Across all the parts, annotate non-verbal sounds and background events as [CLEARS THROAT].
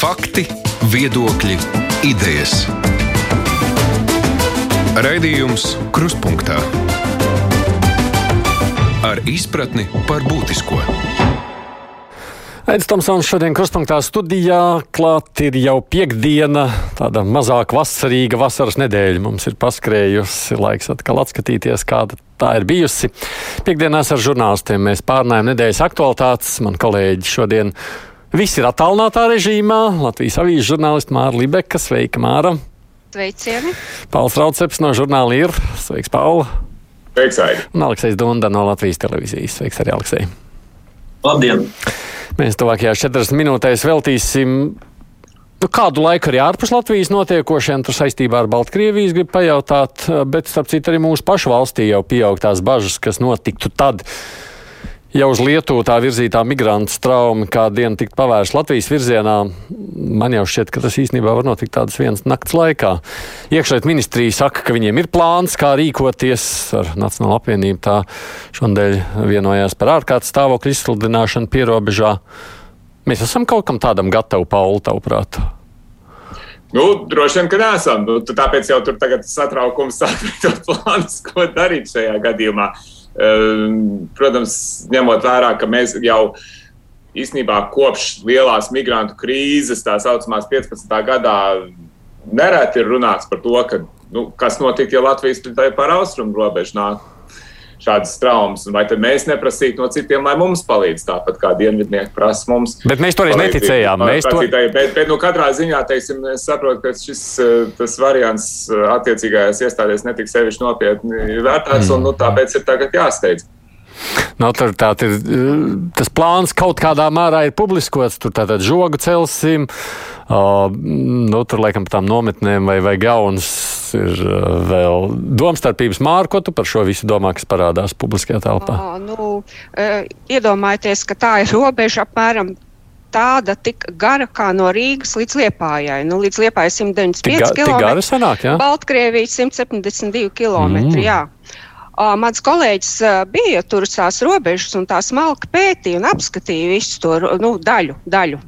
Fakti, viedokļi, idejas. Raidījums Kruspunkta ar izpratni par būtisko. Aizsmeļamies Tomsons šodien krustpunktā studijā. Klāt ir jau piekdiena, tāda mazāk vasarīga vasaras nedēļa. Mums ir paskrējusi laiks atkal atskatīties, kāda tā ir bijusi. Piektdienās ar žurnālistiem mēs pārnājam nedēļas aktualitātes. Man kolēģi šodien visi ir attālinātā režīmā. Latvijas avīzes žurnālisti Māra Libeka, sveika Māra. Sveicieni. Pauls Rauceps no žurnāla ir. Sveiks, Paula. Sveiks, Aigi. Un Aleksis Dunda no Latvijas televīzijas. Sveiks arī Aleksei. Labdien! Mēs tuvākajās 40 minūtēs veltīsim Nu, kādu laiku arī ārpus Latvijas notiekošiem tur saistībā ar Baltkrievijas grib pajautāt, bet starp citu arī mūsu pašu valstī jau pieaug tās bažas, kas notiktu tad, ja uz Lietuvu tā virzītā migrantu strauma kādu dienu tiktu pavērsta Latvijas virzienā. Man jau šķiet, ka tas īstenībā var notikt tādas vienas nakts laikā. Iekšļiet ministrija saka, ka viņiem ir plāns, kā rīkoties ar Nacionālo apvienību. Tā šodien vienojās par ārkārtas stāvokļa izsludināšanu pierobežā. Mēs esam kaut kam tādam gatavi, Pauli, tavuprāt? Nu, droši vien, ka neesam. Nu, tāpēc jau tur tagad satraukums, [LAUGHS] sākot plānus, ko darīt šajā gadījumā. Protams, ņemot vērā, ka mēs jau īstenībā kopš lielās migrantu krīzes, tā saucamās 15. gadā, nereti ir runāts par to, ka, nu, kas notiek, ja Latvijas par austrumu robežu nāk šādas traumas. Vai tad mēs neprasītu no citiem, lai mums palīdz tāpat kā dienvidnieki prasa mums? Bet mēs toreiz neticējām. Mēs to... bet, bet nu, katrā ziņā, teiksim, es saprotu, ka šis tas variants attiecīgajās iestādēs netiks sevišķi nopietni vērtēts, mm. un nu, tāpēc ir tagad jāsteidz. Nu, tur tā ir tas plāns kaut kādā mērā ir publiskots. Tur tātad žogu celsim, uh, nu, tur laikam tām nometnēm vai, vai gaunas ir uh, vēl domstarpības māra. Ko tu par šo visu domā, kas parādās publiskajā telpā? Uh, nu, iedomājieties, ka tā ir robeža apmēram tāda tik gara kā no Rīgas līdz Liepājai. Nu, līdz Liepājai 195 km. Baltkrievija 172 km. Mm. Jā. Uh, mans kolēģis uh, bija tur uz tās robežas un tā smalki pētīja un apskatīja visu to nu, daļu, daļu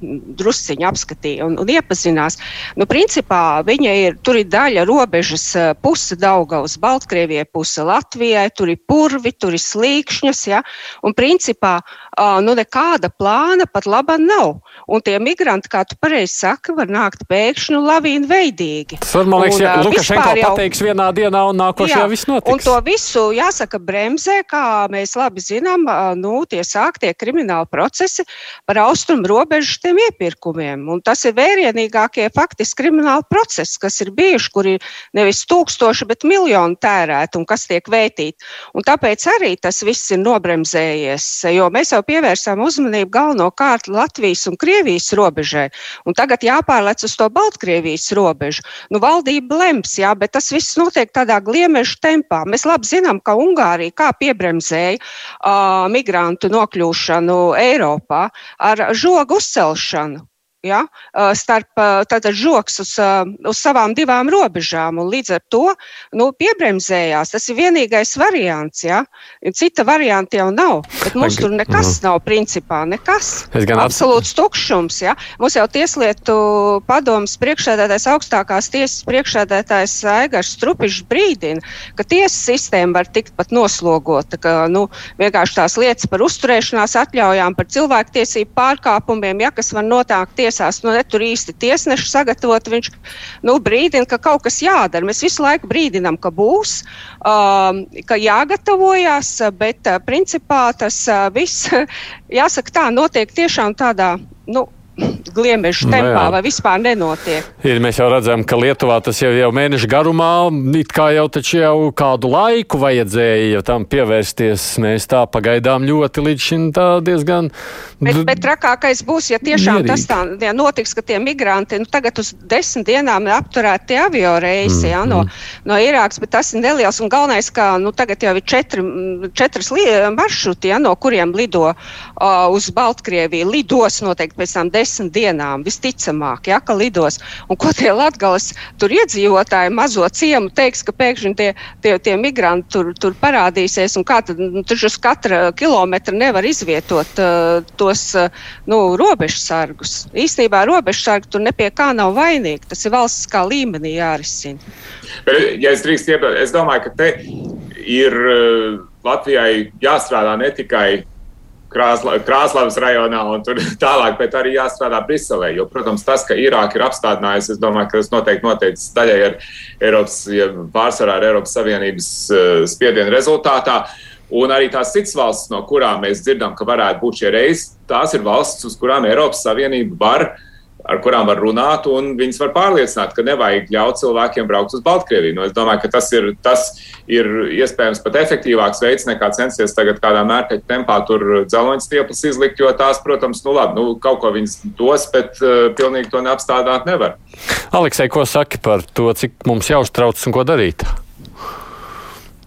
drusciņu apskatīja un, un iepazinās. Nu, principā viņa ir, tur ir daļa robežas uh, puse Daugavas, Baltkrievijai, puse Latvijai, tur ir purvi, tur ir slīkšņas, ja, un principā uh, nu, nekāda plāna pat laba nav. Un tie migranti, kā tu pareizi saki, var nākt pēkšņi lavīnu veidīgi. Tas var, man liekas, ja Lukašenko jau... pateiks vienā dienā un nākošajā viss notiks. Un to visu jāsaka, bremzē, kā mēs labi zinām, nu, tie sāktie krimināli procesi par austrumu robežu tiem iepirkumiem. Un tas ir vērienīgākie faktiski krimināli procesi, kas ir bijuši, kur ir nevis tūkstoši, bet miljoni tērēti un kas tiek vētīti. Un tāpēc arī tas viss ir nobremzējies, jo mēs jau pievērsām uzmanību galvenokārt Latvijas un Krievijas robežai. Un tagad jāpārlec uz to Baltkrievijas robežu. Nu, valdība lems, jā, bet tas viss notiek tādā gliemežu tempā. Mēs labi zinām, ka Ungārija kā piebremzēja uh, migrantu nokļūšanu Eiropā ar žogu uzcelšanu ja, starp tātad žoks uz, uz savām divām robežām. Līdz ar to nu, piebremzējās. Tas ir vienīgais variants. Ja. Cita varianta jau nav. Bet mums tur nekas nav, principā nekas. Absolūts tukšums. Ja. Mums jau tieslietu padomas priekšsēdētājs, augstākās tiesas priekšsēdētājs Aigars Strupišs brīdina, ka tiesas sistēma var tikt pat noslogota. Ka, nu, vienkārši tās lietas par uzturēšanās atļaujām, par cilvēktiesību pārkāpumiem, ja, kas var notākt tiesā tiesās, nu, ne tur īsti tiesneši sagatavot. Viņš nu, brīdina, ka kaut kas jādara. Mēs visu laiku brīdinām, ka būs, um, ka jāgatavojas, bet uh, principā tas uh, viss, [LAUGHS] jāsaka, tā notiek tiešām tādā. Nu, gliemežu nu tempā, vai vispār nenotiek. Ir, mēs jau redzam, ka Lietuvā tas jau ir mēnešu garumā, it kā jau taču jau kādu laiku vajadzēja tam pievērsties. Mēs tā pagaidām ļoti līdz šim tā diezgan. Bet, bet trakākais būs, ja tiešām mierīgi. tas tā ja notiks, ka tie migranti nu, tagad uz desmit dienām ir apturēti avio reisi mm, ja, no, mm. no Irākas, bet tas ir neliels un galvenais, ka nu, tagad jau ir četri, četras maršruti, ja, no kuriem lido uh, uz Baltkrieviju. Lidos noteikti pēc tam desmit dienām dienām visticamāk, ja, ka lidos. Un ko tie tur iedzīvotāji mazo ciemu teiks, ka pēkšņi tie, tie, tie migranti tur, tur parādīsies un kā tad nu, tur uz katra kilometra nevar izvietot uh, tos uh, nu, robežsargus. Īstenībā robežsargi tur nepie kā nav vainīgi. Tas ir valsts kā līmenī jārisina. Bet, ja es drīkst iebilst, es domāju, ka te ir Latvijai jāstrādā ne tikai Krāsla, Krāslavas rajonā un tur [LAUGHS] tālāk, bet arī jāstrādā Briselē. Jo, protams, tas, ka Irāka ir apstādinājusi, es domāju, ka tas noteikti noteicis daļai ar Eiropas, ja pārsvarā ar Eiropas Savienības spiedienu rezultātā. Un arī tās citas valstis, no kurām mēs dzirdam, ka varētu būt šie reisi, tās ir valstis, uz kurām Eiropas Savienība var uh, ar kurām var runāt, un viņas var pārliecināt, ka nevajag ļaut cilvēkiem braukt uz Baltkrieviju. Nu, es domāju, ka tas ir, tas ir iespējams pat efektīvāks veids nekā censties tagad kādā mērķa tempā tur dzeloņas stieples izlikt, jo tās, protams, nu labi, nu, kaut ko viņas dos, bet uh, pilnīgi to neapstādāt nevar. Aleksei, ko saki par to, cik mums jāuztrauc un ko darīt?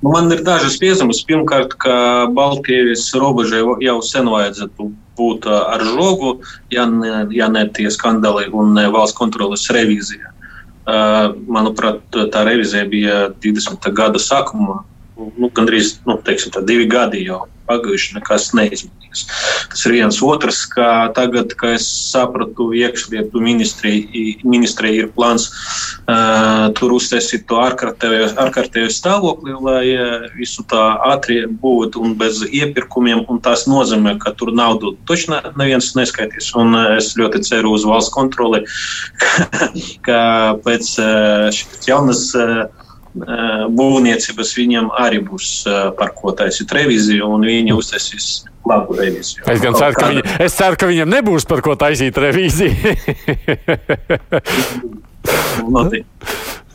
Nu, man ir dažas piezīmes. Pirmkārt, ka Baltkrievijas robežai jau sen vajadzētu būt ar žogu, ja ne, ja ne tie skandāli un valsts kontrolas revīzija. Manuprāt, tā revīzija bija 20. gada sākumā, nu, gandrīz nu, teiksim, tā, divi gadi jau pagājuši, nekas neizmainījās. Tas ir viens otrs, ka tagad, kā es sapratu, iekšlietu ministrija ir plāns uh, tur uztaisīt to ārkārtējo stāvokli, lai uh, visu tā ātri būtu un bez iepirkumiem, un tas nozīmē, ka tur naudu točno neviens neskaitīs, un uh, es ļoti ceru uz valsts kontroli, [LAUGHS] ka, ka pēc uh, šīs jaunas uh, būvniecības viņam arī būs par ko taisīt reviziju, un viņi uztaisīs labu reviziju. Es gan ceru, ka, viņa, es ceru, ka viņam nebūs par ko taisīt reviziju.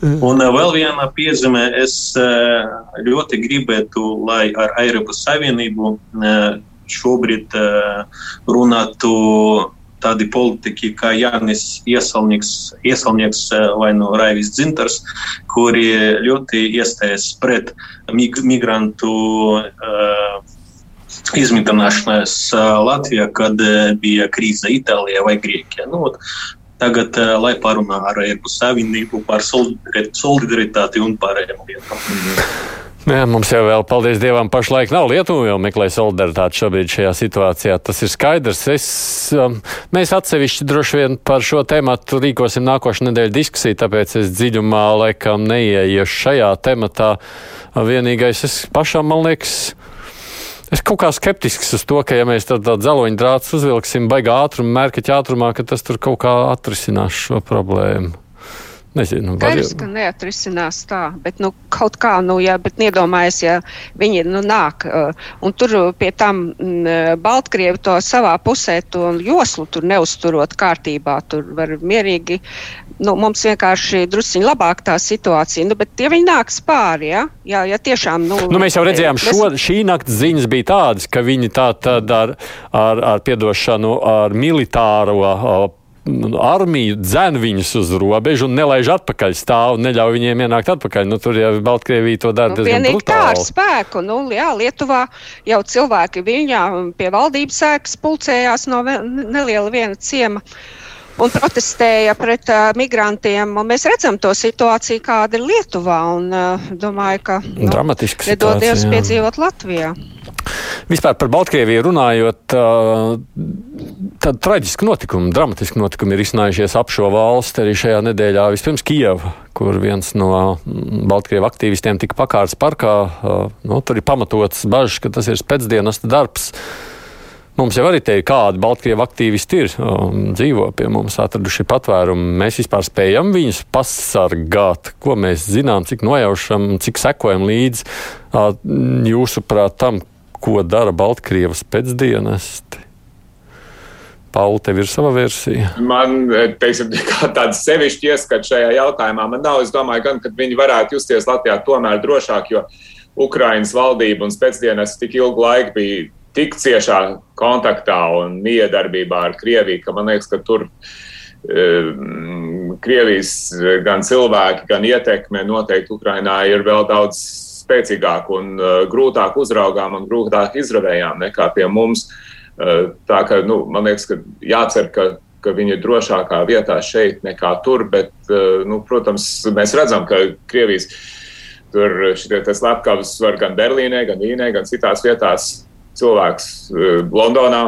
Un vēl viena piezīme, es ļoti gribētu, lai ar Eiropas Savienību šobrīd runātu tādi politiķi kā Jānis Iesalnieks, Iesalnieks eh, vai no Raivis Dzintars, kuri ļoti iestājas pret mig migrantu uh, izmitināšanās eh, Latvijā, kad bija krīze Itālijā vai Grieķijā. Nu, tagad, lai parunā ar Eiropas Savienību par solidaritāti un pārējām lietām. Jā, mums jau vēl, paldies Dievam, pašlaik nav Lietuva jau meklē solidaritāti šobrīd šajā situācijā. Tas ir skaidrs. Es, um, mēs atsevišķi droši vien par šo tēmatu rīkosim nākošu nedēļu diskusiju, tāpēc es dziļumā laikam neieiešu šajā tematā. Vienīgais es pašam, man liekas, es kaut kā skeptisks uz to, ka ja mēs tādu tā dzeloņu drāts uzvilksim baigā ātrumā, mērķa ātrumā, ka tas tur kaut kā atrisinās šo problēmu. Nezinu, Skaidrs, ka neatrisinās tā, bet nu, kaut kā, nu, jā, bet iedomājies, ja viņi nu, nāk uh, un tur pie tam mm, Baltkrievi to savā pusē, to joslu tur neuzturot kārtībā, tur var mierīgi, nu, mums vienkārši drusciņi labāk tā situācija, nu, bet ja viņi nāks pāri, ja, ja, ja tiešām, nu. Nu, mēs jau redzējām, šo, šī nakts ziņas bija tādas, ka viņi tā tad ar, ar, ar piedošanu, ar militāro armiju dzen viņus uz robežu un nelaiž atpakaļ stāv un neļauj viņiem ienākt atpakaļ. Nu, tur jau Baltkrievija to dara nu, diezgan brutāli. Tā ar spēku. Nu, jā, Lietuvā jau cilvēki viņā pie valdības sēkas pulcējās no neliela viena ciema. Un protestēja pret uh, migrantiem. Mēs redzam to situāciju, kāda ir Lietuvā. Un, uh, domāju, ka nu, nedodies piedzīvot Latvijā. Vispār par Baltkrieviju runājot, tāda traģiska notikuma, dramatiska notikuma ir izcinājušies ap šo valsti arī šajā nedēļā. Vispirms Kijava, kur viens no Baltkrievu aktīvistiem tika pakārts parkā. Nu, tur ir pamatots bažas, ka tas ir pēcdienas darbs. Mums jau arī te ir kādi Baltkrievu aktīvisti ir dzīvo pie mums, atraduši patvērumu. Mēs vispār spējam viņus pasargāt, ko mēs zinām, cik nojaušam, cik sekojam līdzi jūsuprāt tam, ko dara Baltkrievas pēcdienesti? Pauli, tev ir sava versija? Man, teiksim, [LAUGHS] tāda sevišķa ieskata šajā jautājumā man nav. Es domāju, gan, ka viņi varētu justies Latvijā tomēr drošāk, jo Ukrainas valdība un spēcdienas tik ilgu laiku bija tik ciešā kontaktā un miedarbībā ar Krieviju, ka man liekas, ka tur um, Krievijas gan cilvēki, gan ietekme noteikti Ukrainā ir vēl daudz spēcīgāk un uh, grūtāk uzraugām un grūtāk izravējām nekā pie mums. Uh, tā kā nu, man liekas, ka jācer, ka ka viņi ir drošākā vietā šeit nekā tur, bet, nu, protams, mēs redzam, ka Krievijas tur šitie slepkavas var gan Berlīnē, gan Vīnē, gan citās vietās cilvēks Londonā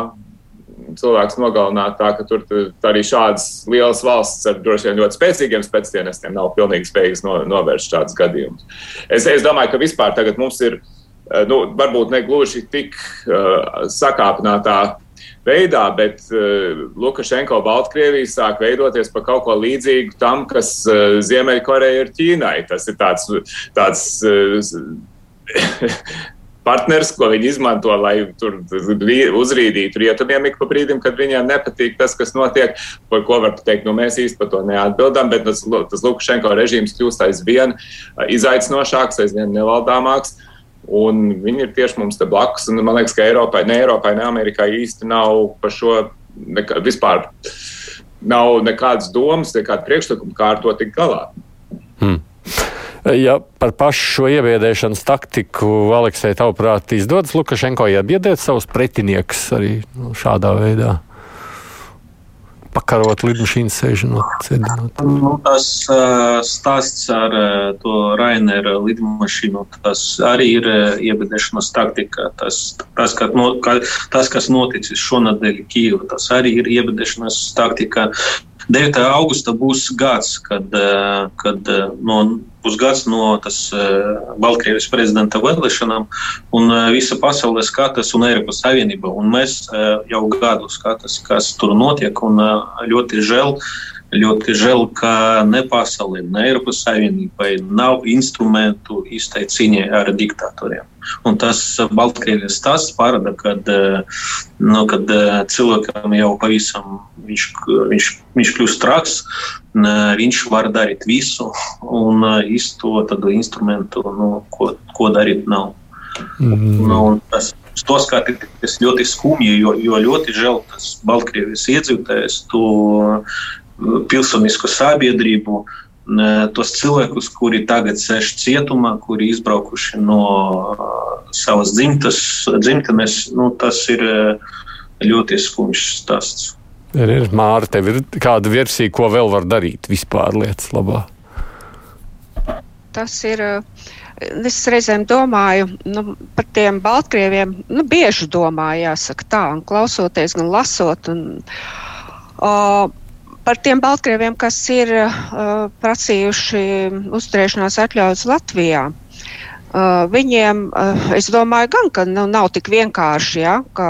cilvēks nogalināt, tā ka tur arī šādas lielas valsts ar droši vien ļoti spēcīgiem spēcdienestiem nav pilnīgi spējīgas no, novērst šādus gadījumus. Es, es domāju, ka vispār tagad mums ir, eh, nu, varbūt ne gluži tik uh, sakāpinātā veidā, bet uh, Lukašenko Baltkrievija sāk veidoties par kaut ko līdzīgu tam, kas uh, Ziemeļkoreja ir Ķīnai. Tas ir tāds, tāds uh, [LAUGHS] partners, ko viņi izmanto, lai tur uzrīdītu rietumiem ik pa brīdim, kad viņiem nepatīk tas, kas notiek. Par ko var teikt, nu mēs īsti par to neatbildam, bet tas, tas Lukašenko režīms kļūst aizvien izaicinošāks, aizvien nevaldāmāks. Un viņi ir tieši mums te blakus. Un, man liekas, ka Eiropai, ne Eiropai, ne Amerikai īsti nav par šo nekā, vispār nav nekādas domas, nekāda priekšlikuma, kā ar to tikt galā. Hmm. Ja par pašu šo iebiedēšanas taktiku, Aleksei, tavuprāt, izdodas Lukašenko iebiedēt savus pretiniekus arī nu, šādā veidā? Pakarot lidmašīnas sēžamot? Nu, tas uh, stāsts ar uh, to Rainera lidmašīnu, tas arī ir uh, iebedēšanas taktika. Tas, tas, ka, no, ka, tas, kas noticis šonadēļ Kīva, tas arī ir iebedēšanas taktika. 9. augusta būs gads, kad, uh, kad uh, no pusgads no tas, uh, Baltkrievijas prezidenta vēlēšanām, un visa pasaule skatās, un Eiropas Savienība. Un mēs jau gadu skatāmies, kas tur notiek, un ļoti žēl. Ļoti žēl, ka ne pasaulē, ne Eiropas Savienībai nav instrumentu īstai cīņai ar diktatoriem. Un tas Baltkrievijas stāsts parāda, kad, nu, kad cilvēkam jau pavisam viņš, viņš, viņš kļūst traks, viņš var darīt visu, un īsto tādu instrumentu, nu, ko, ko darīt nav. Mm. Nu, tas, to skatīties ļoti skumji, jo, jo ļoti žēl tas Baltkrievijas iedzīvotājs, to pilsonisko sabiedrību, tos cilvēkus, kuri tagad sēž cietumā, kuri izbraukuši no savas dzimtas, dzimtenes, nu, tas ir ļoti skumjš stāsts. Ir, ir Māra, tev ir kāda versija, ko vēl var darīt vispār lietas labā? Tas ir. Es reizēm domāju nu, par tiem Baltkrieviem, nu, bieži domāju, jāsaka tā, un klausoties, gan lasot. Un, uh, par tiem Baltkrieviem, kas ir uh, prasījuši uzturēšanās atļaujas Latvijā. Uh, viņiem, uh, es domāju, gan, ka nu, nav tik vienkārši, ja, ka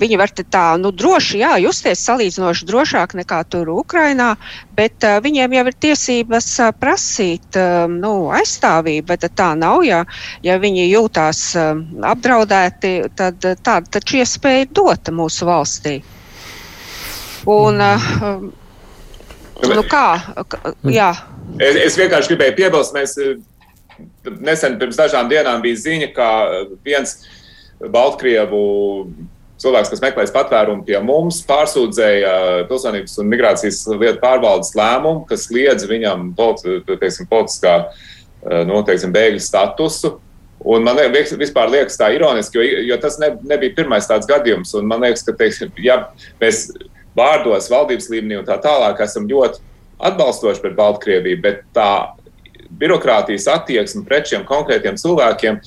viņi var tā nu, droši jā, justies salīdzinoši drošāk nekā tur Ukrainā, bet uh, viņiem jau ir tiesības uh, prasīt uh, nu, aizstāvību, bet tā nav. Ja, ja viņi jūtās uh, apdraudēti, tad uh, tāda taču iespēja ir dota mūsu valstī. Un, uh, nu, kā? Jā. Es, es vienkārši gribēju piebilst, mēs nesen pirms dažām dienām bija ziņa, ka viens Baltkrievu cilvēks, kas meklēs patvērumu pie mums, pārsūdzēja pilsonības un migrācijas lietu pārvaldes lēmumu, kas liedz viņam teiksim, politiskā nu, teiksim, bēgļu statusu. Un man liekas, vispār liekas tā ironiski, jo, jo tas ne, nebija pirmais tāds gadījums. Un man liekas, ka teiksim, ja mēs vārdos, valdības līmenī un tā tālāk esam ļoti atbalstoši pret Baltkrieviju, bet tā birokrātijas attieksme pret šiem konkrētiem cilvēkiem,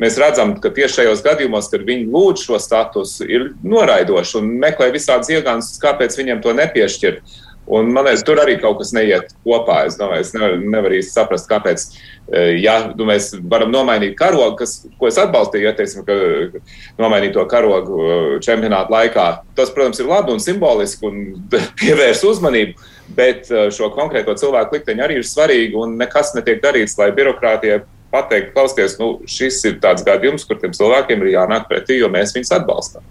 mēs redzam, ka tieši šajos gadījumos, kad viņi lūdz šo statusu, ir noraidoši un meklē visādas iegānas, kāpēc viņiem to nepiešķirt. Un, man liekas, tur arī kaut kas neiet kopā. Es, domāju, es nevaru, nevaru īsti saprast, kāpēc. E, ja nu, mēs varam nomainīt karogu, kas, ko es atbalstīju, ja teiksim, ka nomainīt to karogu e, čempionāta laikā, tas, protams, ir labi un simboliski un [LAUGHS] pievērs uzmanību. Bet eh, šo konkrēto cilvēku likteņi arī ir svarīgi, un nekas netiek darīts, lai birokrātijai pateikt, klausieties, nu, šis ir tāds gadījums, kur tiem cilvēkiem ir jānāk pretī, jo mēs viņus atbalstām.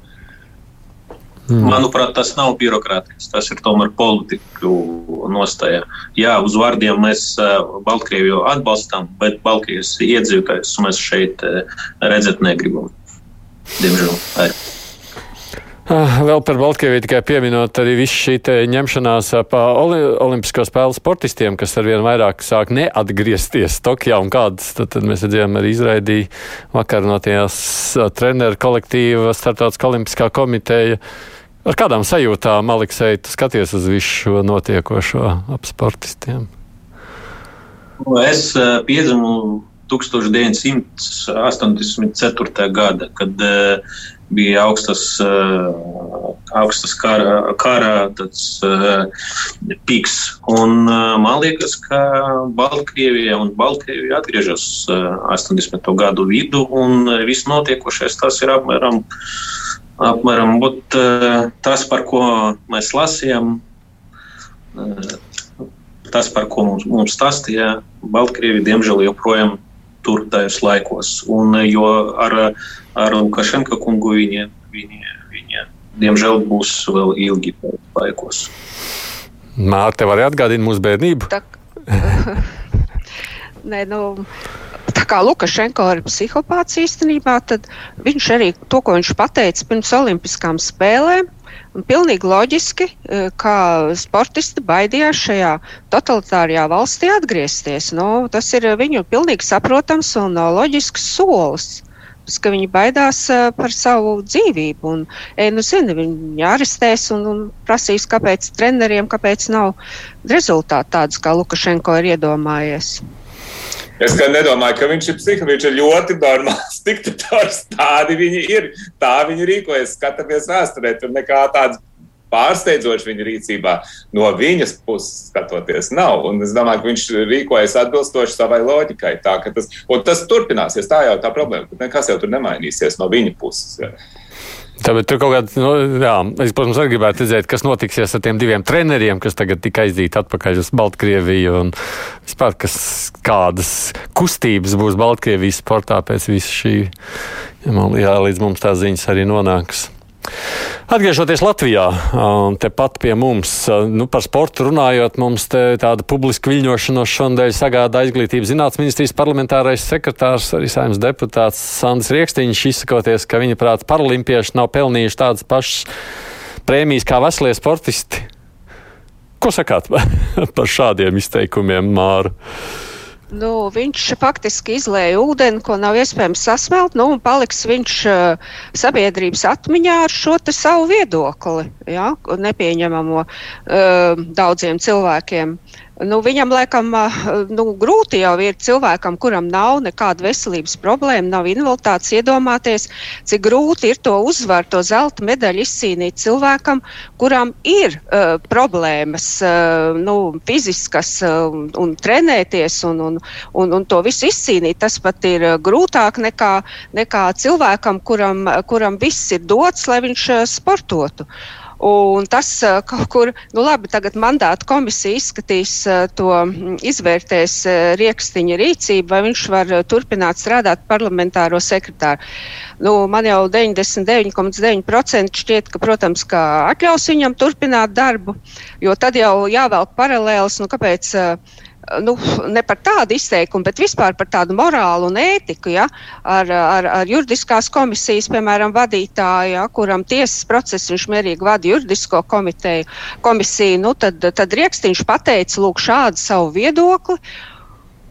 Mm. Manuprāt, tas nav birokrātijas, tas ir tomēr politiku nostāja. Jā, uz vārdiem mēs uh, Baltkrieviju atbalstām, bet Baltkrievijas iedzīvotājus mēs šeit uh, redzēt negribam. Diemžēl. Arī. Ah, vēl par Baltkrieviju tikai pieminot arī visu šī ņemšanās pa oli, olimpisko spēlu sportistiem, kas arvien vairāk sāk neatgriezties Tokijā un kādas, tad, tad mēs redzējām arī izraidīja vakar no tās treneru kolektīva Startautiskā olimpiskā komiteja, Ar kādām sajūtām, Aleksei, tu skaties uz visu šo notiekošo ap sportistiem? Es uh, piedzimu 1984. gada, kad uh, bija augstas, uh, augstas kara, kara tāds, uh, piks. Un, uh, man liekas, ka Baltkrievija un Baltkrievija atgriežas uh, 80. gadu vidu, un viss notiekošais tas ir apmēram, apmēram uh, tas, par ko mēs lasījām. Tas, par ko mums, mums stāstīja, Baltkrievija diemžēl joprojām tur tajos laikos. Un, jo ar, ar Lukašenka kungu viņa, viņa, viņa diemžēl būs vēl ilgi laikos. Mārte, var atgādināt mūsu bērnību? Tā, [LAUGHS] Nē, nu, tā kā Lukašenko ir psihopāts īstenībā, tad viņš arī to, ko viņš pateica pirms Olimpiskām spēlēm, Un pilnīgi loģiski, e, ka sportisti baidījās šajā totalitārajā valstī atgriezties. Nu, tas ir viņu pilnīgi saprotams un loģisks solis ka viņi baidās uh, par savu dzīvību. Un, e, nu, zini, viņi arestēs un, un prasīs, kāpēc treneriem kāpēc nav rezultāti tādus, kā Lukašenko ir iedomājies. Es nedomāju, ka viņš ir psihologs. Viņš ir ļoti normāls [LAUGHS] diktators. Tādi viņi ir. Tā viņi rīkojas. Skatāmies vēsturē. Tur nekā tāda pārsteidzoša viņa rīcībā no viņas puses skatoties nav. Un es domāju, ka viņš rīkojas atbilstoši savai loģikai. Tā, tas, tas turpināsies. Tā jau tā problēma. Nekas jau tur nemainīsies no viņa puses. Ja. Tāpēc tur kaut kāds, nu, jā, es, protams, arī gribētu redzēt, kas notiksies ar tiem diviem treneriem, kas tagad tika aizdīti atpakaļ uz Baltkrieviju un vispār, kas, kādas kustības būs Baltkrievijas sportā pēc visa šī, ja man, jā, līdz mums tās ziņas arī nonāks. Atgriežoties Latvijā, tepat pie mums, nu, par sportu runājot, mums tāda publiska viļņošanos šonadēļ sagādā izglītības zinātnes ministrijas parlamentārais sekretārs, arī saimnes deputāts Sandis Riekstīņš, izsakoties, ka viņa prāt paralimpieši nav pelnījuši tādas pašas prēmijas kā veselie sportisti. Ko sakāt [LAUGHS] par šādiem izteikumiem, Māra? Nu, viņš faktiski izlēja ūdeni, ko nav iespējams sasmelt, nu, un paliks viņš uh, sabiedrības atmiņā ar šo savu viedokli, ja, nepieņemamo uh, daudziem cilvēkiem. Uh, Nu, viņam laikam nu, grūti jau ir cilvēkam, kuram nav nekāda veselības problēma, nav invaliditātes, iedomāties, cik grūti ir to uzvaru, to zelta medaļu izcīnīt cilvēkam, kuram ir uh, problēmas uh, nu, fiziskas uh, un trenēties un, un, un, un to visu izcīnīt. Tas pat ir grūtāk nekā, nekā cilvēkam, kuram, kuram viss ir dots, lai viņš uh, sportotu. Un tas eh, kaut kur, nu labi, tagad mandāta komisija izskatīs eh, to, mm, izvērtēs eh, Rieksniņa rīcību, vai viņš var turpināt strādāt parlamentāro sekretāru. Nu, man jau 99,9% šķiet, ka, protams, ka atļaus viņam turpināt darbu, jo tad jau jāvelk paralēlis, nu kāpēc. Uh, nu, ne par tādu izteikumu, bet vispār par tādu morālu un ētiku, ja, ar, ar, ar juridiskās komisijas, piemēram, vadītāju, ja, kuram tiesas procesu viņš mierīgi vada juridisko komiteju, komisiju, nu, tad, tad Riekstīņš pateica, lūk, šādu savu viedokli.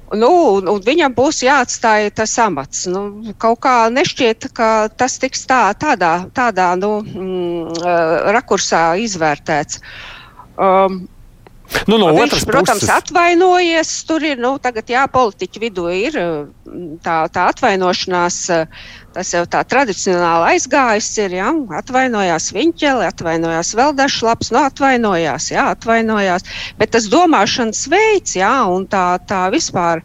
Nu, un, un viņam būs jāatstāj tas amats. Nu, kaut kā nešķiet, ka tas tiks tā, tādā, tādā nu, mm, rakursā izvērtēts. Um, Nu, no Viņš, protams, puses. atvainojies. Tur ir, nu, tagad, jā, politiķu vidū ir mm, tā, tā atvainošanās, tas jau tā tradicionāli aizgājis. Ir, jā, atvainojās Viņķeli, atvainojās vēl dažs labs, nu, atvainojās, jā, atvainojās. Bet tas domāšanas veids, jā, un tā, tā vispār.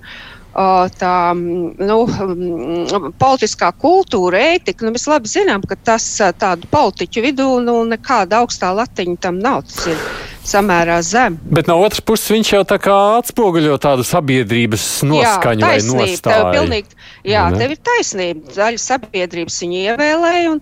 Tā nu, mm, politiskā kultūra, ētika, nu, mēs labi zinām, ka tas tādu politiķu vidū nu, nekāda augstā latiņa tam nav. Tas ir samērā zem. Bet no otras puses viņš jau tā kā atspoguļo tādu sabiedrības noskaņu jā, vai nostāju. Pilnīgi, jā, ne? tev ir taisnība. Daļa sabiedrības viņu ievēlēja. Un,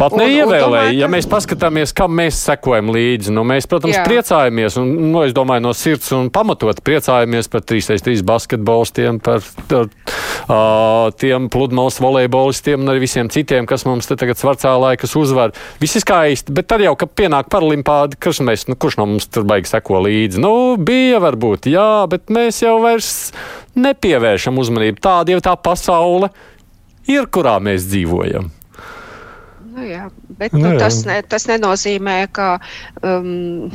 Pat neievēlēja. Ja mēs paskatāmies, kam mēs sekojam līdzi, nu, mēs, protams, jā. priecājamies. Un, nu, es domāju, no sirds un pamatot priecājamies par 3x3 basketbolistiem, par, par uh, tiem pludmales volejbolistiem un arī visiem citiem, kas mums te tagad svarcā laikas uzvar. Viss ir skaisti, bet tad jau, kad pienāk paralimpādi, kurš mēs, nu, kurš no mums tur baigi seko līdzi. Nu, bija varbūt, jā, bet mēs jau vairs nepievēršam uzmanību. Tāda jau tā pasaule ir, kurā mēs dzīvojam. Nu, jā, bet nu, nu, tas, ne, tas nenozīmē, ka, um,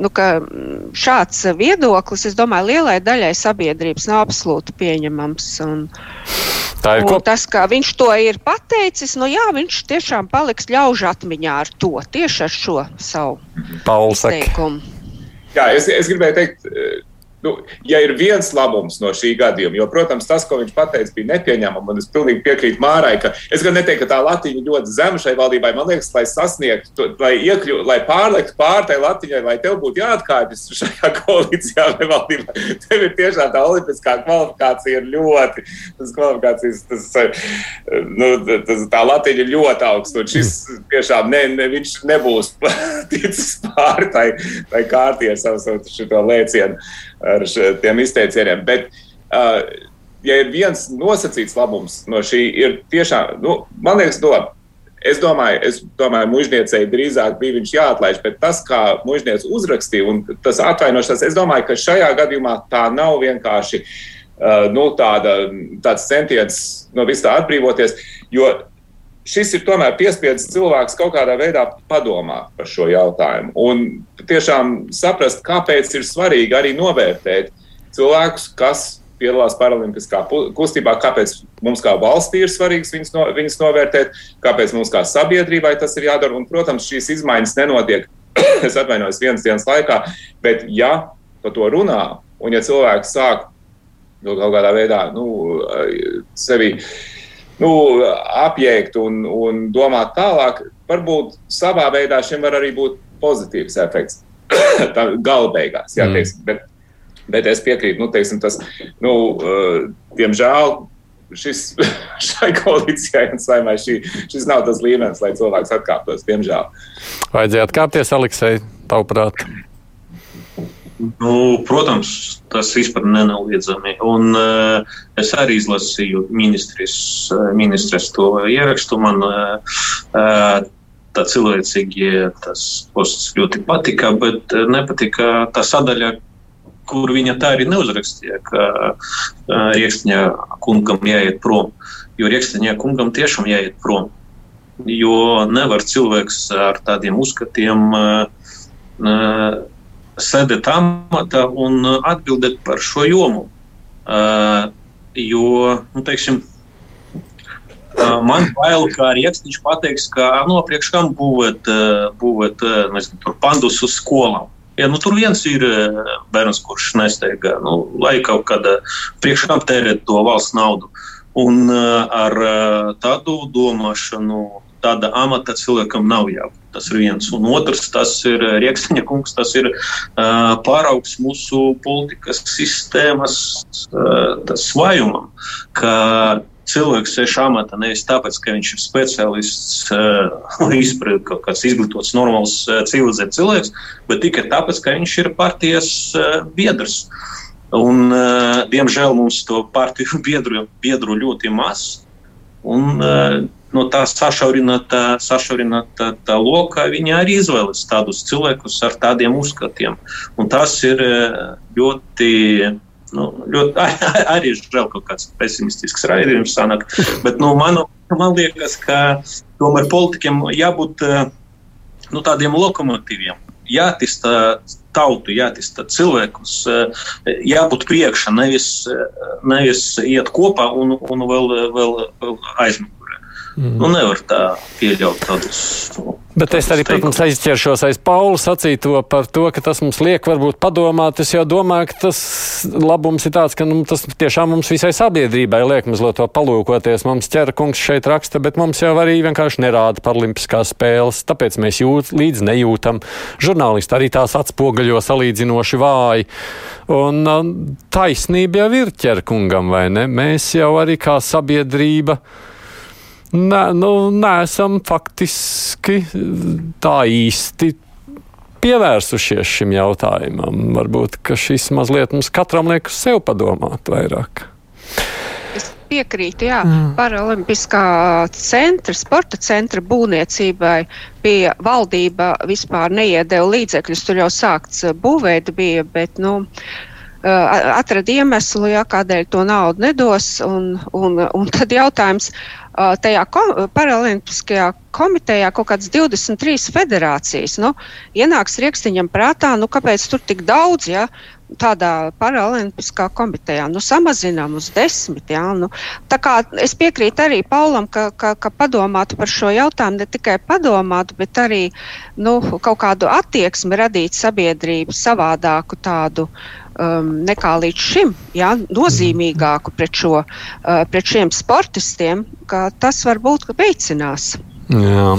nu, ka šāds viedoklis, es domāju, lielai daļai sabiedrības nav absolūti pieņemams. Un, Tā ir ko... tas, kā viņš to ir pateicis, nu jā, viņš tiešām paliks ļaužu atmiņā ar to, tieši ar šo savu teikumu. Jā, es, es gribēju teikt nu, ja ir viens labums no šī gadījuma, jo, protams, tas, ko viņš teica, bija nepieņemami, un es pilnīgi piekrītu Mārai, ka es gan neteiktu, ka tā latiņa ļoti zema šai valdībai. Man liekas, lai sasniegtu, lai iekļūtu, lai pārliektu pār tai latiņai, lai tev būtu jāatkāpjas šajā [LAUGHS] koalīcijā vai valdībā, tev ir tiešām tā olimpiskā kvalifikācija ir ļoti, tas kvalifikācijas, tas, nu, tas, tā latiņa ir ļoti augsta, un šis tiešām ne, ne, viņš nebūs [LAUGHS] ticis pār tai, tai kārtī ar savu, savu šo lēcienu ar tiem izteicieniem. Bet, uh, ja ir viens nosacīts labums no šī, ir tiešām, nu, man liekas, no, es domāju, es domāju, mužniecei drīzāk bija viņš jāatlaiž, bet tas, kā mužniece uzrakstīja, un tas atvainošanās, es domāju, ka šajā gadījumā tā nav vienkārši uh, nu, tāda, tāds centiens no vis tā atbrīvoties, jo šis ir tomēr piespiedzis cilvēks kaut kādā veidā padomāt par šo jautājumu. Un tiešām saprast, kāpēc ir svarīgi arī novērtēt cilvēkus, kas piedalās Paralimpiskā kustībā, kāpēc mums kā valstī ir svarīgs viņus, no, viņus novērtēt, kāpēc mums kā sabiedrībai tas ir jādara. Un, protams, šīs izmaiņas nenotiek, [CLEARS THROAT] es atvainojos, vienas dienas laikā, bet ja par to runā un ja cilvēks sāk kaut kādā veidā nu, sevi nu, apjēgt un, un domāt tālāk, varbūt savā veidā šim var arī būt pozitīvs efekts. [COUGHS] Gala beigās, jā, mm. teiksim, bet, bet es piekrītu, nu, teiksim, tas, nu, uh, diemžēl šis, [LAUGHS] šai koalīcijai un saimai šī, šis nav tas līmenis, lai cilvēks atkāptos, diemžēl. Vajadzēja atkāpties, Aleksei, tavuprāt? Nu, protams, tas vispār nenoliedzami. Un, uh, es arī izlasīju ministres, uh, ministres to ierakstu. Man uh, tā cilvēcīgi tas posts ļoti patika, bet nepatika tā sadaļa, kur viņa tā arī neuzrakstīja, ka uh, Rieksņa kungam jāiet prom. Jo Rieksņa kungam tiešām jāiet prom. Jo nevar cilvēks ar tādiem uzskatiem uh, sēdēt amatā un uh, atbildēt par šo jomu. Uh, jo, nu, teiksim, uh, man bail, ka arī Eksniņš pateiks, ka no nu, priekš kam būvēt, uh, būvēt uh, nezinu, tur pandus uz skolām. Ja, nu, tur viens ir bērns, kurš nesteigā, nu, lai kaut kādā priekš kam tērēt to valsts naudu. Un uh, ar uh, tādu domāšanu tāda amata cilvēkam nav jābūt. Tas ir viens. Un otrs, tas ir eh, Rieksniņa kungs, tas ir uh, pāraugs mūsu politikas sistēmas uh, svājumam, ka cilvēks sēž amatā nevis tāpēc, ka viņš ir speciālists uh, [LAUGHS] kaut kāds izglītots, normāls uh, civilizēts cilvēks, bet tikai tāpēc, ka viņš ir partijas uh, biedrs. Un, uh, diemžēl mums to partiju [LAUGHS] biedru, biedru ļoti maz. Un, uh, no tā sašaurināta, sašaurināta loka, viņi arī izvēlas tādus cilvēkus ar tādiem uzskatiem. Un tas ir ļoti. Nu, ļoti, arī ir žēl, ka kāds pesimistisks raidījums sanāk. Bet nu, man, man liekas, ka tomēr politikiem jābūt eh, nu, tādiem lokomotīviem. Jātīsta tautu, jātīsta cilvēkus, eh, jābūt priekšā, nevis, nevis iet kopā un, un vēl, vēl, vēl aizmirst. Mm. Nu, nevar tā pieļaut tādus. Bet es arī, protams, aizķeršos aiz Paula sacīto par to, ka tas mums liek varbūt padomāt. Es jau domāju, ka tas labums ir tāds, ka nu, tas tiešām mums visai sabiedrībai liek mazliet to palūkoties. Mums ķera kungs šeit raksta, bet mums jau arī vienkārši nerāda paralimpiskās spēles, tāpēc mēs jūt, līdz nejūtam. Žurnālisti arī tās atspoguļo salīdzinoši vāji. Un taisnība jau ir ķera kungam, vai ne? Mēs jau arī kā sabiedrība Nē, nu, neesam faktiski tā īsti pievērsušies šim jautājumam. Varbūt šis mazliet mums katram liek uz sevi padomāt vairāk. Es piekrītu, jā, mm. Paralimpiskā centra, sporta centra būvniecībai bija valdība vispār neiedēva līdzekļus. Tur jau sākts būvēt bija, bet, nu, atrada iemeslu, ja, kādēļ to naudu nedos. Un, un, un tad jautājums tajā ko, paralimpiskajā komitejā kaut kādas 23 federācijas. Nu, ienāks rīkstiņam prātā, nu, kāpēc tur tik daudz? Ja? tādā paralimpiskā komitejā. Nu, samazinām uz desmit. Jā, nu, es piekrītu arī Paulam, ka, ka, ka padomātu par šo jautājumu, ne tikai padomātu, bet arī nu, kaut kādu attieksmi radīt sabiedrību savādāku tādu. Um, nekā līdz šim, jā, nozīmīgāku pret, šo, uh, pret šiem sportistiem, ka tas varbūt veicinās. Jā.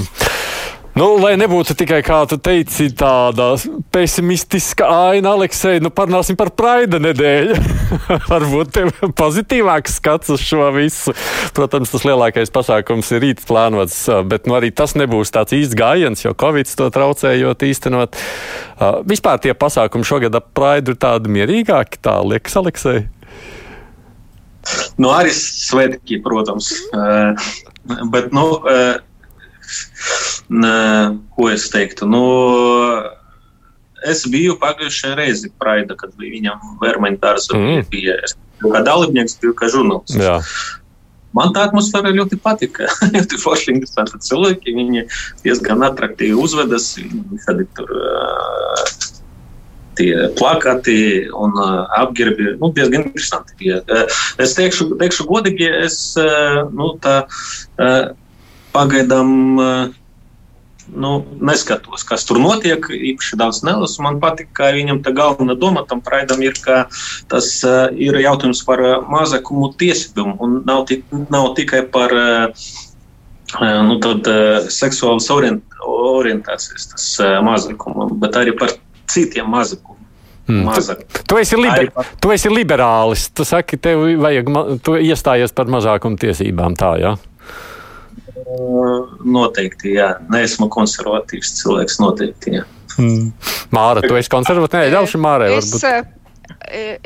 Nu, lai nebūtu tikai, kā tu teici, tāda pesimistiska aina, Aleksei, nu parunāsim par Praida nedēļu. [LAUGHS] Varbūt tev pozitīvāks skats uz šo visu. Protams, tas lielākais pasākums ir rīt plānots, bet nu, arī tas nebūs tāds īsts gājiens, jo Covid to traucējot īstenot. Vispār tie pasākumi šogad ap Praidu ir tādi mierīgāki, tā liekas, Aleksei. Nu, arī svētki, protams. Uh, bet, nu, uh, Ko es teiktu? Nu, es biju pagājušajā reizē Praida, kad viņam Vermaņa dārza. Mm. Bija. Es biju kā dalībnieks, biju kā žurnālists. Jā. Man tā atmosfēra ļoti patika. [LAUGHS] ļoti forši, interesanti cilvēki. Viņi diezgan attraktīvi uzvedas. Viņi tur uh, tie plakati un uh, apģērbi nu, diezgan interesanti bija. Uh, es teikšu, teikšu godīgi, es nu, tā, pagaidām nu, neskatos, kas tur notiek. Īpaši daudz nelasu. Man patīk, ka viņam tā galvenā doma tam praidam ir, ka tas uh, ir jautājums par uh, mazākumu tiesībām un nav, tik, nav tikai par uh, nu, tad, uh, seksuālas orient, orientācijas tas, uh, mazākumu, bet arī par citiem mazākumiem. Mm. Tu, tu, esi liber, par... tu esi liberālis. Tu saki, tev vajag, tu iestājies par mazākumu tiesībām. Tā, ja? Noteikti, jā. Neesmu konservatīvs cilvēks, noteikti. Jā. Hmm. Māra, tu esi konservatīvs? Nē, ļaušu Mārai. Es, varbūt.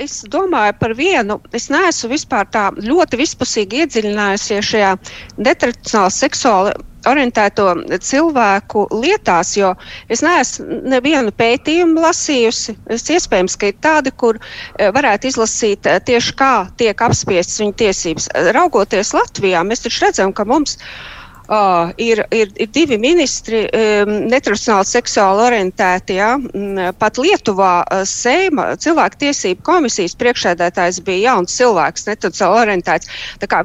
es domāju par vienu. Es neesmu vispār tā ļoti vispusīgi iedziļinājusies šajā netradicionāli seksuāli orientēto cilvēku lietās, jo es neesmu nevienu pētījumu lasījusi. Es iespējams, ka ir tādi, kur varētu izlasīt tieši kā tiek apspiestas viņu tiesības. Raugoties Latvijā, mēs taču redzam, ka mums ir Uh, ir, ir, ir divi ministri, um, netradicionāli seksuāli orientēti. Ja? Pat Lietuvā uh, Seima cilvēktiesību komisijas priekšsēdētājs bija jauns cilvēks, netradicionāli orientēts.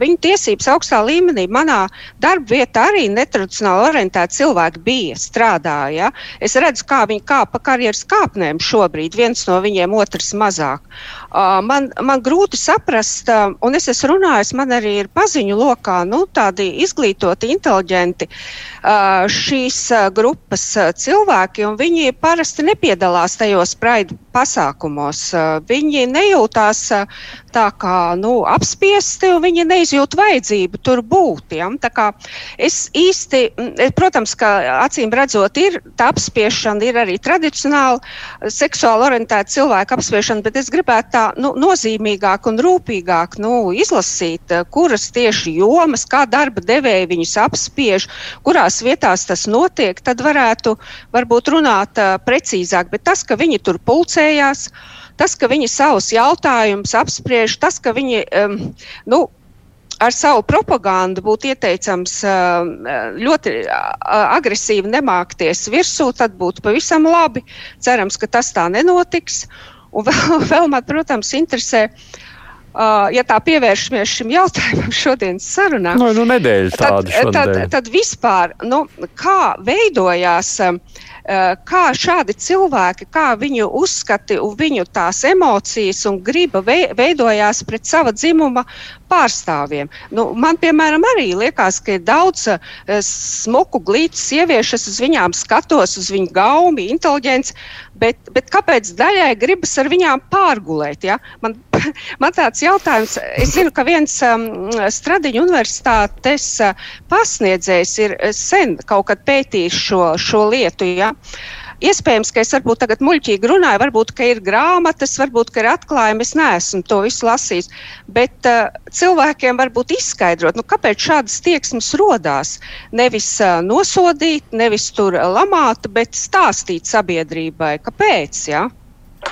Viņu tiesības augstā līmenī manā darba vietā arī netradicionāli orientēti cilvēki bija, strādāja. Ja? Es redzu, kā viņi kāpa karjeras kāpnēm šobrīd, viens no viņiem, otrs mazāk. Man, man grūti saprast, un es esmu runājis, man arī ir paziņu lokā nu, tādi izglītoti, inteliģenti šīs grupas cilvēki, un viņi parasti nepiedalās tajos praidu pasākumos. Viņi nejūtās tā kā nu, apspiesti, un viņi neizjūt vajadzību tur būt. Ja? Es īsti, protams, ka acīm redzot, ir tā apspiešana, ir arī tradicionāli seksuāli orientēta cilvēka apspiešana, bet es gribētu tā nu, nozīmīgāk un rūpīgāk nu, izlasīt, eh, kuras tieši jomas, kā darba devēji viņus apspiež, kurās vietās tas notiek, tad varētu varbūt runāt uh, precīzāk. Bet tas, ka viņi tur pulcējās, tas, ka viņi savus jautājumus apspriež, tas, ka viņi um, nu, ar savu propagandu būtu ieteicams ļoti agresīvi nemākties virsū, tad būtu pavisam labi. Cerams, ka tas tā nenotiks. Un vēl, [LAUGHS] vēl man, protams, interesē. Uh, ja tā pievēršamies šim jautājumam [LAUGHS] šodienas sarunā, no, nu, nu tad, tad, tad vispār, nu, kā veidojās uh, kā šādi cilvēki, kā viņu uzskati un viņu tās emocijas un griba veidojās pret sava dzimuma pārstāvjiem. Nu, man, piemēram, arī liekas, ka ir daudz uh, smuku, glītu sieviešu, es uz viņām skatos, uz viņu gaumi, inteliģents, bet, bet kāpēc daļai gribas ar viņām pārgulēt? Ja? Man, [LAUGHS] man tāds jautājums, es zinu, ka viens um, Stradiņu universitātes uh, pasniedzējs ir sen kaut kad pētījis šo, šo lietu. Ja? Iespējams, ka es varbūt tagad muļķīgi runāju, varbūt, ir grāmatas, varbūt, ir atklājumi. Es neesmu to visu lasījis. Bet uh, cilvēkiem varbūt izskaidrot, nu, kāpēc šādas tieksmes rodās. Nevis uh, nosodīt, nevis tur lamāt, bet stāstīt sabiedrībai, kāpēc. Ja?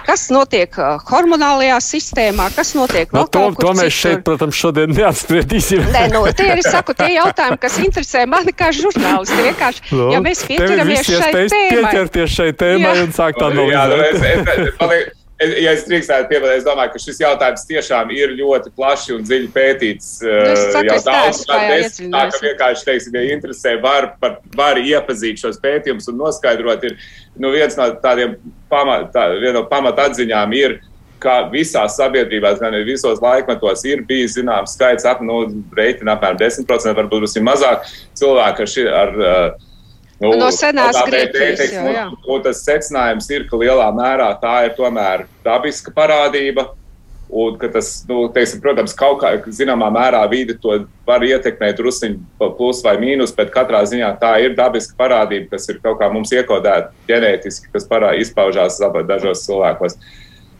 Kas notiek hormonālajā sistēmā, kas notiek no, vēl to, kaut kur to mēs citur. šeit, protams, šodien neapspriedīsim. Nē, nu, tie ir saku, tie jautājumi, kas interesē mani kā žurnālisti. Vienkārši, Nu, ja mēs visi šai tēmai. Pieķerties šai tēmai Jā. un sākt Jā, nu, es, analizēt. es, es, ja es drīkstētu piebilst, es domāju, ka šis jautājums tiešām ir ļoti plaši un dziļi pētīts. es saku, jau daudz neesmu tajā gadu. Es tā ka vienkārši, teiksim, ja interesē, var, par, var iepazīt šos pētījumus un noskaidrot. Ir, nu, viens no tādiem pamat, tā, no pamatatziņām ir, ka visās sabiedrībās, gan visos laikmetos, ir bijis zināms skaits, ap, nu, reiķina apmēram 10%, varbūt mazāk cilvēku ar, ar uh, nu, No senās Grieķijas, Un tas secinājums ir, ka lielā mērā tā ir tomēr dabiska parādība. Un, ka tas, nu, teiksim, protams, kaut kā zināmā mērā vidi to var ietekmēt druskuļi plus vai mīnus, bet katrā ziņā tā ir dabiska parādība, kas ir kaut kā mums iekodēta ģenētiski, kas parā, izpaužās dažos cilvēkos.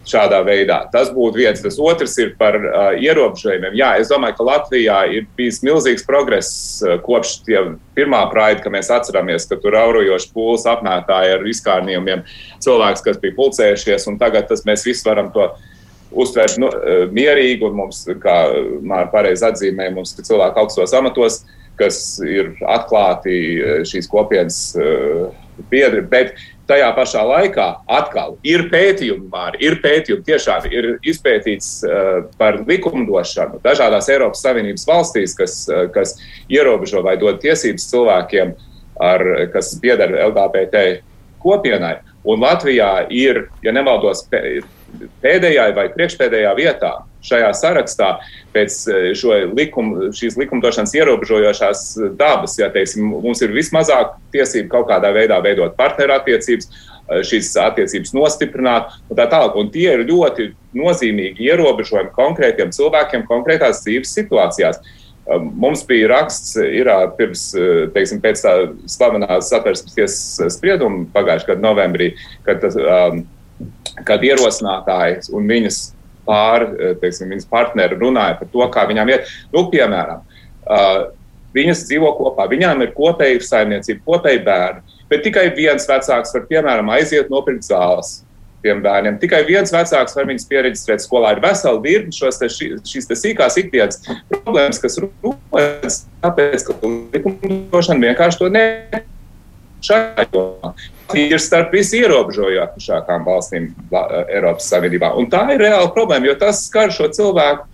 Šādā veidā. Tas būtu viens. Tas otrs ir par uh, ierobežojumiem. Jā, es domāju, ka Latvijā ir bijis milzīgs progress uh, kopš pirmā praida, ka mēs atceramies, ka tur aurojoši pūles apmētāja ar izkārnījumiem cilvēks, kas bija pulcējušies, un tagad tas mēs visi varam to uztvērt nu, eh, mierīgi, un mums, kā Mārta pareizi atzīmēja, mums ir cilvēki augstos amatos, kas ir atklāti eh, šīs kopienas eh, biedri. Tajā pašā laikā atkal ir pētījumi, Māri, ir pētījumi, tiešām ir izpētīts uh, par likumdošanu dažādās Eiropas Savienības valstīs, kas, uh, kas ierobežo vai dod tiesības cilvēkiem, ar, kas pieder LGBT kopienai. Un Latvijā ir, ja nemaldos, pē- pēdējā vai priekšpēdējā vietā šajā sarakstā pēc šo likum, šīs likumdošanas ierobežojošās dabas. Ja, teiksim, mums ir vismazāk tiesību kaut kādā veidā veidot partnerattiecības, eh, šīs attiecības nostiprināt un tā tālāk. Un tie ir ļoti nozīmīgi ierobežojumi konkrētiem cilvēkiem konkrētās dzīves situācijās. Um, Mums bija raksts, ir pirms, teiksim, pēc tā slavenās satversmes tiesas sprieduma pagājušā gada novembrī, kad, tas, um, kad ierosinātājs un viņas pār, eh, teiksim, viņas partneri runāja par to, kā viņām iet. Nu, piemēram, uh, viņas dzīvo kopā, viņām ir kopēja saimniecība, kopēji bērni, bet tikai viens vecāks var, piemēram, aiziet nopirkt zāles bērniem. Tikai viens vecāks var viņus pieregistrēt skolā. Ir vesela virkne šos te, šīs te sīkās ikdienas problēmas, kas rodas tāpēc, ka likumdošana vienkārši to ne. Ir starp visierobežojošākām valstīm La- Eiropas Savienībā. Un tā ir reāla problēma, jo tas skar šo cilvēku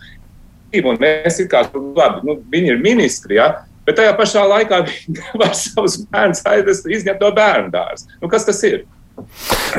dzīvi. Un mēs kā, nu, labi, nu, viņi ir ministri, ja, bet tajā pašā laikā [LAUGHS] viņi var savus bērnus aizvest, izņemt no bērnu dārza. Nu, kas tas ir?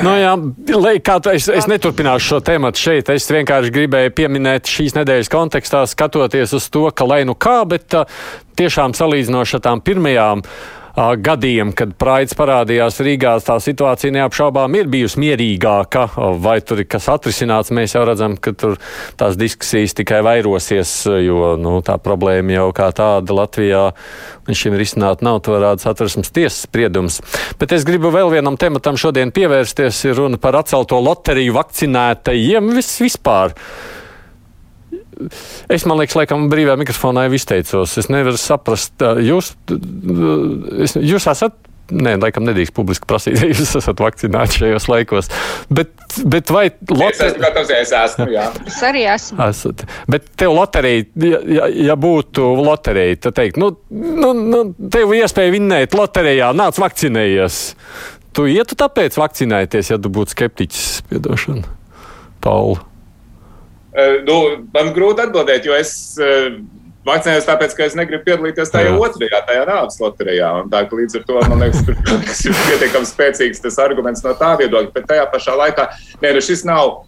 Nu, jā, lai tu, es, es neturpināšu šo tēmu šeit. Es vienkārši gribēju pieminēt šīs nedēļas kontekstā, skatoties uz to, ka lai nu kā, bet uh, tiešām salīdzinoši ar tām pirmajām uh, gadiem, kad Praids parādījās Rīgā, tā situācija neapšaubām ir bijusi mierīgāka. Vai tur ir kas atrisināts, mēs jau redzam, ka tur tās diskusijas tikai vairosies, jo nu, tā problēma jau kā tāda Latvijā līdz šim risināt nav. To rāda satversmes tiesas spriedums. Bet es gribu vēl vienam tematam šodien pievērsties. Ir runa par atcelto loteriju vakcinētajiem vis, vispār. Es man liekas, laikam, brīvā mikrofonā jau izteicos. Es nevaru saprast, jūs, es, jūs esat. Nē, laikam nedrīkst publiski prasīt, ja jūs esat vakcinēti šajos laikos. Bet, bet vai Es loterija? gatavs, ja es esmu. Jā. Es arī esmu. Esat. Bet tev loterija, ja, ja, ja būtu loterija, tad teikt, nu, nu, nu tev iespēja vinnēt loterijā, nāc vakcinējies. Tu ietu tāpēc vakcinēties, ja tu būtu skeptiķis, piedošana. Paula. Uh, nu, man grūti atbildēt, jo es uh, vakcinējos tāpēc, ka es negribu piedalīties tajā Jā. otrajā, tajā nāves loterijā. Tā, līdz ar to man liekas, [LAUGHS] tas ir pietiekami spēcīgs tas arguments no tā viedokļa. Bet tajā pašā laikā nē, nu šis nav.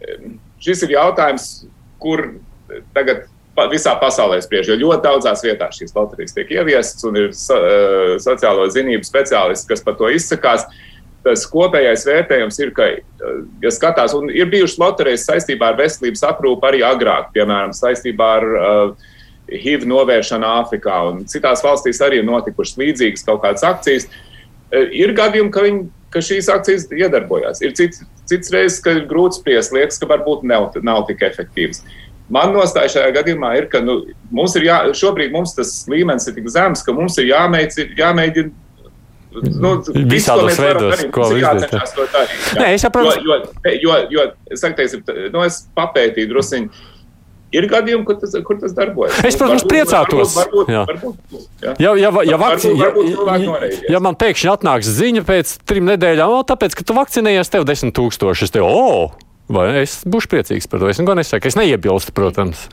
um, Šis ir jautājums, kur tagad visā pasaulē spriež. Jo ļoti daudzās vietās šīs loterijas tiek ieviestas un ir so, uh, sociālo zinību speciālisti, kas par to izsakās. Tas kopējais vērtējums ir, ka, uh, ja skatās, un ir bijušas loterijas saistībā ar veselības aprūpu arī agrāk, piemēram, saistībā ar uh, HIV novēršanu Āfrikā, un citās valstīs arī ir notikušas līdzīgas kaut kādas akcijas. Uh, Ir gadījumi, ka, viņi, ka šīs akcijas iedarbojās. Ir cits, cits reizes, ka ir grūti spriest, liekas, ka varbūt nav, nav tik efektīvas. Man nostāja šajā gadījumā ir, ka nu, mums ir jā, šobrīd mums tas līmenis ir tik zems, ka mums ir jāmēģina, jāmēģina nu, visādos veidos, ko izdarīt. Nē, es saprotu. Jo, jo, jo, jo, saka, teiksim, nu, es papētīju drusciņu. Ir gadījumi, kur tas, kur tas darbojas. Es, protams, varbūt, priecātos. Varbūt, varbūt, varbūt, jā. Ja, ja, ja, vakci, varbūt, varbūt ja, ja man pēkšņi atnāks ziņa pēc trim nedēļām, o, tāpēc, ka tu vakcinējies, tev desmit tūkstoši, es tev, o, vai es būšu priecīgs par to. Es neko nesaku, es neiebilstu, protams.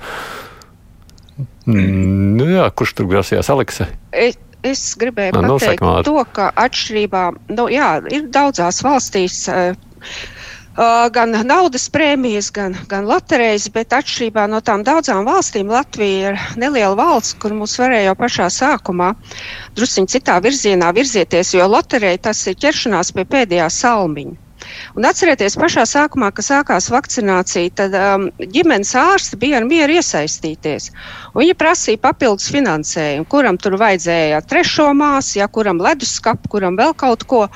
Mm, jā, kurš tur grasījās, Aleksa? Es, es gribēju Man pateikt to, ka atšķirībā, nu jā, ir daudzās valstīs. Uh, Uh, gan naudas prēmijas, gan, gan loterijas, bet atšķirībā no tām daudzām valstīm Latvija ir neliela valsts, kur mums varēja jau pašā sākumā drusciņ citā virzienā virzieties, jo loterija tas ir ķeršanās pie pēdējā salmiņa. Un atcerieties, pašā sākumā, kad sākās vakcinācija, tad um, ģimenes ārsti bija ar mieru iesaistīties. Viņi prasīja papildus finansējumu, kuram tur vajadzēja trešo māsu, ja kuram leduskapu, kuram vēl kaut ko.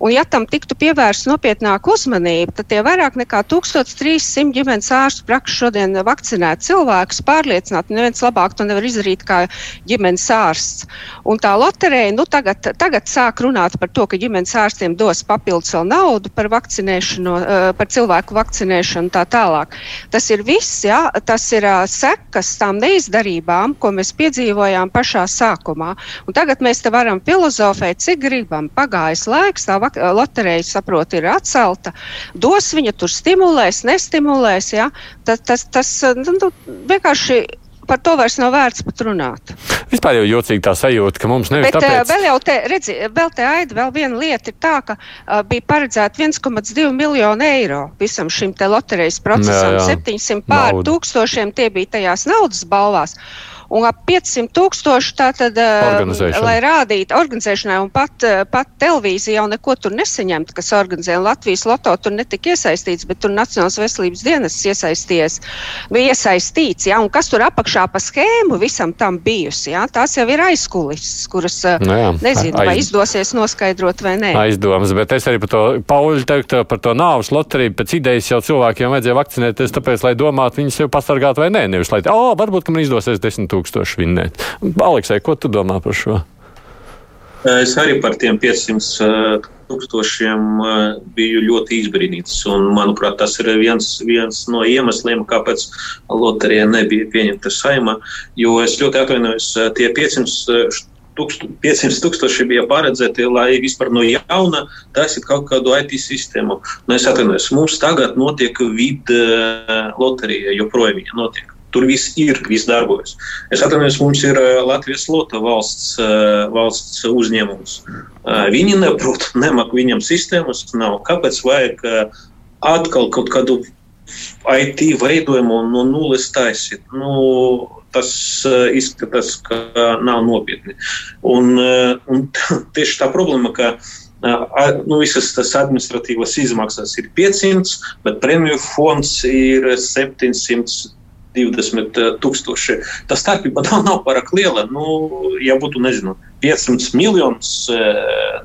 Un, ja tam tiktu pievērsta nopietnāka uzmanība, tad tie vairāk nekā 1300 ģimenes ārstu praktiski šodien vakcinēt cilvēkus, pārliecināt, neviens labāk to nevar izdarīt kā ģimenes ārsts. Un tā loterija nu, tagad, tagad sāk runāt par to, ka ģimenes ārstiem dos papildus vēl naudu par vakcinēšanu, eh, par cilvēku vakcinēšanu tā tālāk. Tas ir viss, jā, tas ir uh, sekas tām neizdarībām, ko mēs piedzīvojām pašā sākumā. Un tagad mēs te varam filozofēt, cik gribam. Pagājis laiks, tā loterija, saprot, ir atcelta, dos viņa tur stimulēs, nestimulēs. Ja? Tas, tas, tas nu, nu, vienkārši par to vairs nav vērts pat runāt. Vispār jau jocīgi tā sajūta, ka mums nevis Bet, tāpēc. Vēl jau te, redzi, vēl te aida, vēl viena lieta ir tā, ka uh, bija paredzēta 1,2 miljonu eiro visam šim te loterijas procesam. Jā, jā. 700 pār Nauda. tūkstošiem tie bija tajās naudas balvās un ap 500 tūkstoši tātad, lai rādītu organizēšanai, un pat, pat televīzija jau neko tur nesaņemta, kas organizē. Latvijas loto tur netika iesaistīts, bet tur Nacionālās veselības dienas iesaisties, bija iesaistīts, ja, un kas tur apakšā pa schēmu visam tam bijusi, ja, tās jau ir aizkulises, kuras nu jā, nezinu, aiz... vai izdosies noskaidrot vai nē. Aizdomas, bet es arī par to, Pauļu teikt, par to nāvas loteriju, pēc idejas jau cilvēkiem vajadzēja vakcinēties, tāpēc, lai domātu, viņi sev pasargātu vai nē, nevis lai, oh, varbūt, ka man izdosies 10 tūkstoši tūkstoši vinnēt. Aleksai, ko tu domā par šo? Es arī par tiem 500 eh, tūkstošiem eh, biju ļoti izbrīnīts. Un, manuprāt, tas ir viens, viens no iemesliem, kāpēc loterija nebija pieņemta saima. Jo es ļoti atvainojos, eh, tie 500 500 tūkstoši bija paredzēti, lai vispār no jauna taisītu kaut kādu IT sistēmu. Nu, es atvainojos, mums tagad notiek vidu loterija, joprojām viņa notiek. Tur viss ir, viss darbojas. Es atceros, mums ir eh, Latvijas Lota valsts, eh, valsts uzņēmums. Eh, viņi neprot, [LAUGHS] nemāk viņam sistēmas nav. Kāpēc vajag atkal kaut kādu IT veidojumu no nulles taisīt? Nu, tas izskatās, ka nav nopietni. Un, un [LAUGHS] tieši tā problēma, ka nu, visas tas administratīvas izmaksas ir 500, bet premju fonds ir 700 20 eh, tūkstoši. Tā starpība nav, nav pārāk liela. Nu, ja būtu, nezinu, 500 miljonus,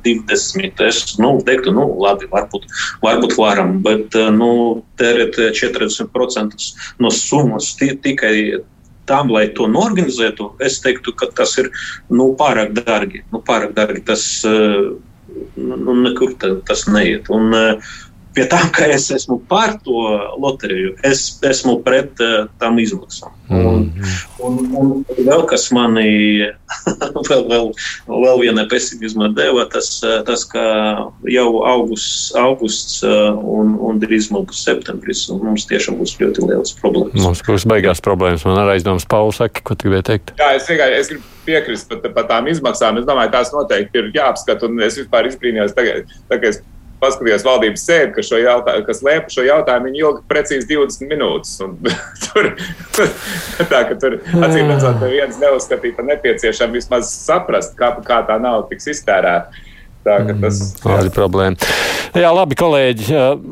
20, eh, es nu, teiktu, nu, labi, varbūt, varbūt varam, bet eh, nu, tērēt 40% no summas tikai tam, lai to norganizētu, es teiktu, ka tas ir nu, pārāk dārgi. Nu, pārāk dārgi tas, nu, nekur tas neiet. Un, uh, pie tā, ka es esmu par to loteriju, es esmu pret uh, tam izmaksām. Mm. Un, un, un vēl kas manī [LAUGHS] vēl, vēl, vēl viena pesimisma deva, tas, eh, tas ka jau augusts, augusts uh, un, un drīzumā būs septembris, un mums tiešām būs ļoti liels problēmas. Mums būs beigās problēmas. Man arī aizdomas Pauls saka, ko tu gribēji teikt? Jā, es tikai es gribu piekrist par, par tām izmaksām. Es domāju, tās noteikti ir jāapskata, un es vispār izbrīnījos tagad, tagad paskatījos valdības sēdi, kas, kas lēpa šo jautājumu, viņi ilgi precīzi 20 minūtes. [LAUGHS] tur tā, tur acīm redzot, viens neuzskatīja par nepieciešamu vismaz saprast, kā, kā tā nauda tiks iztērēta. Tā ir mm, problēma. Jā, labi, kolēģi.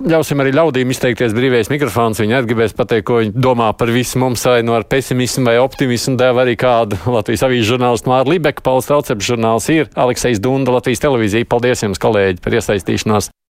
Ļausim arī ļaudīm izteikties brīvais mikrofons. Viņi atgribēs pateikt, ko viņi domā par visu mums, vai no nu pesimismu vai optimismu. Deva arī kādu [LAUGHS] Latvijas avīzes žurnālistu Māru Libeku. Pauls Trauceps žurnāls ir Aleksejas Dunda, Latvijas televīzija. Paldies jums, kolēģi, par iesaistīšanos.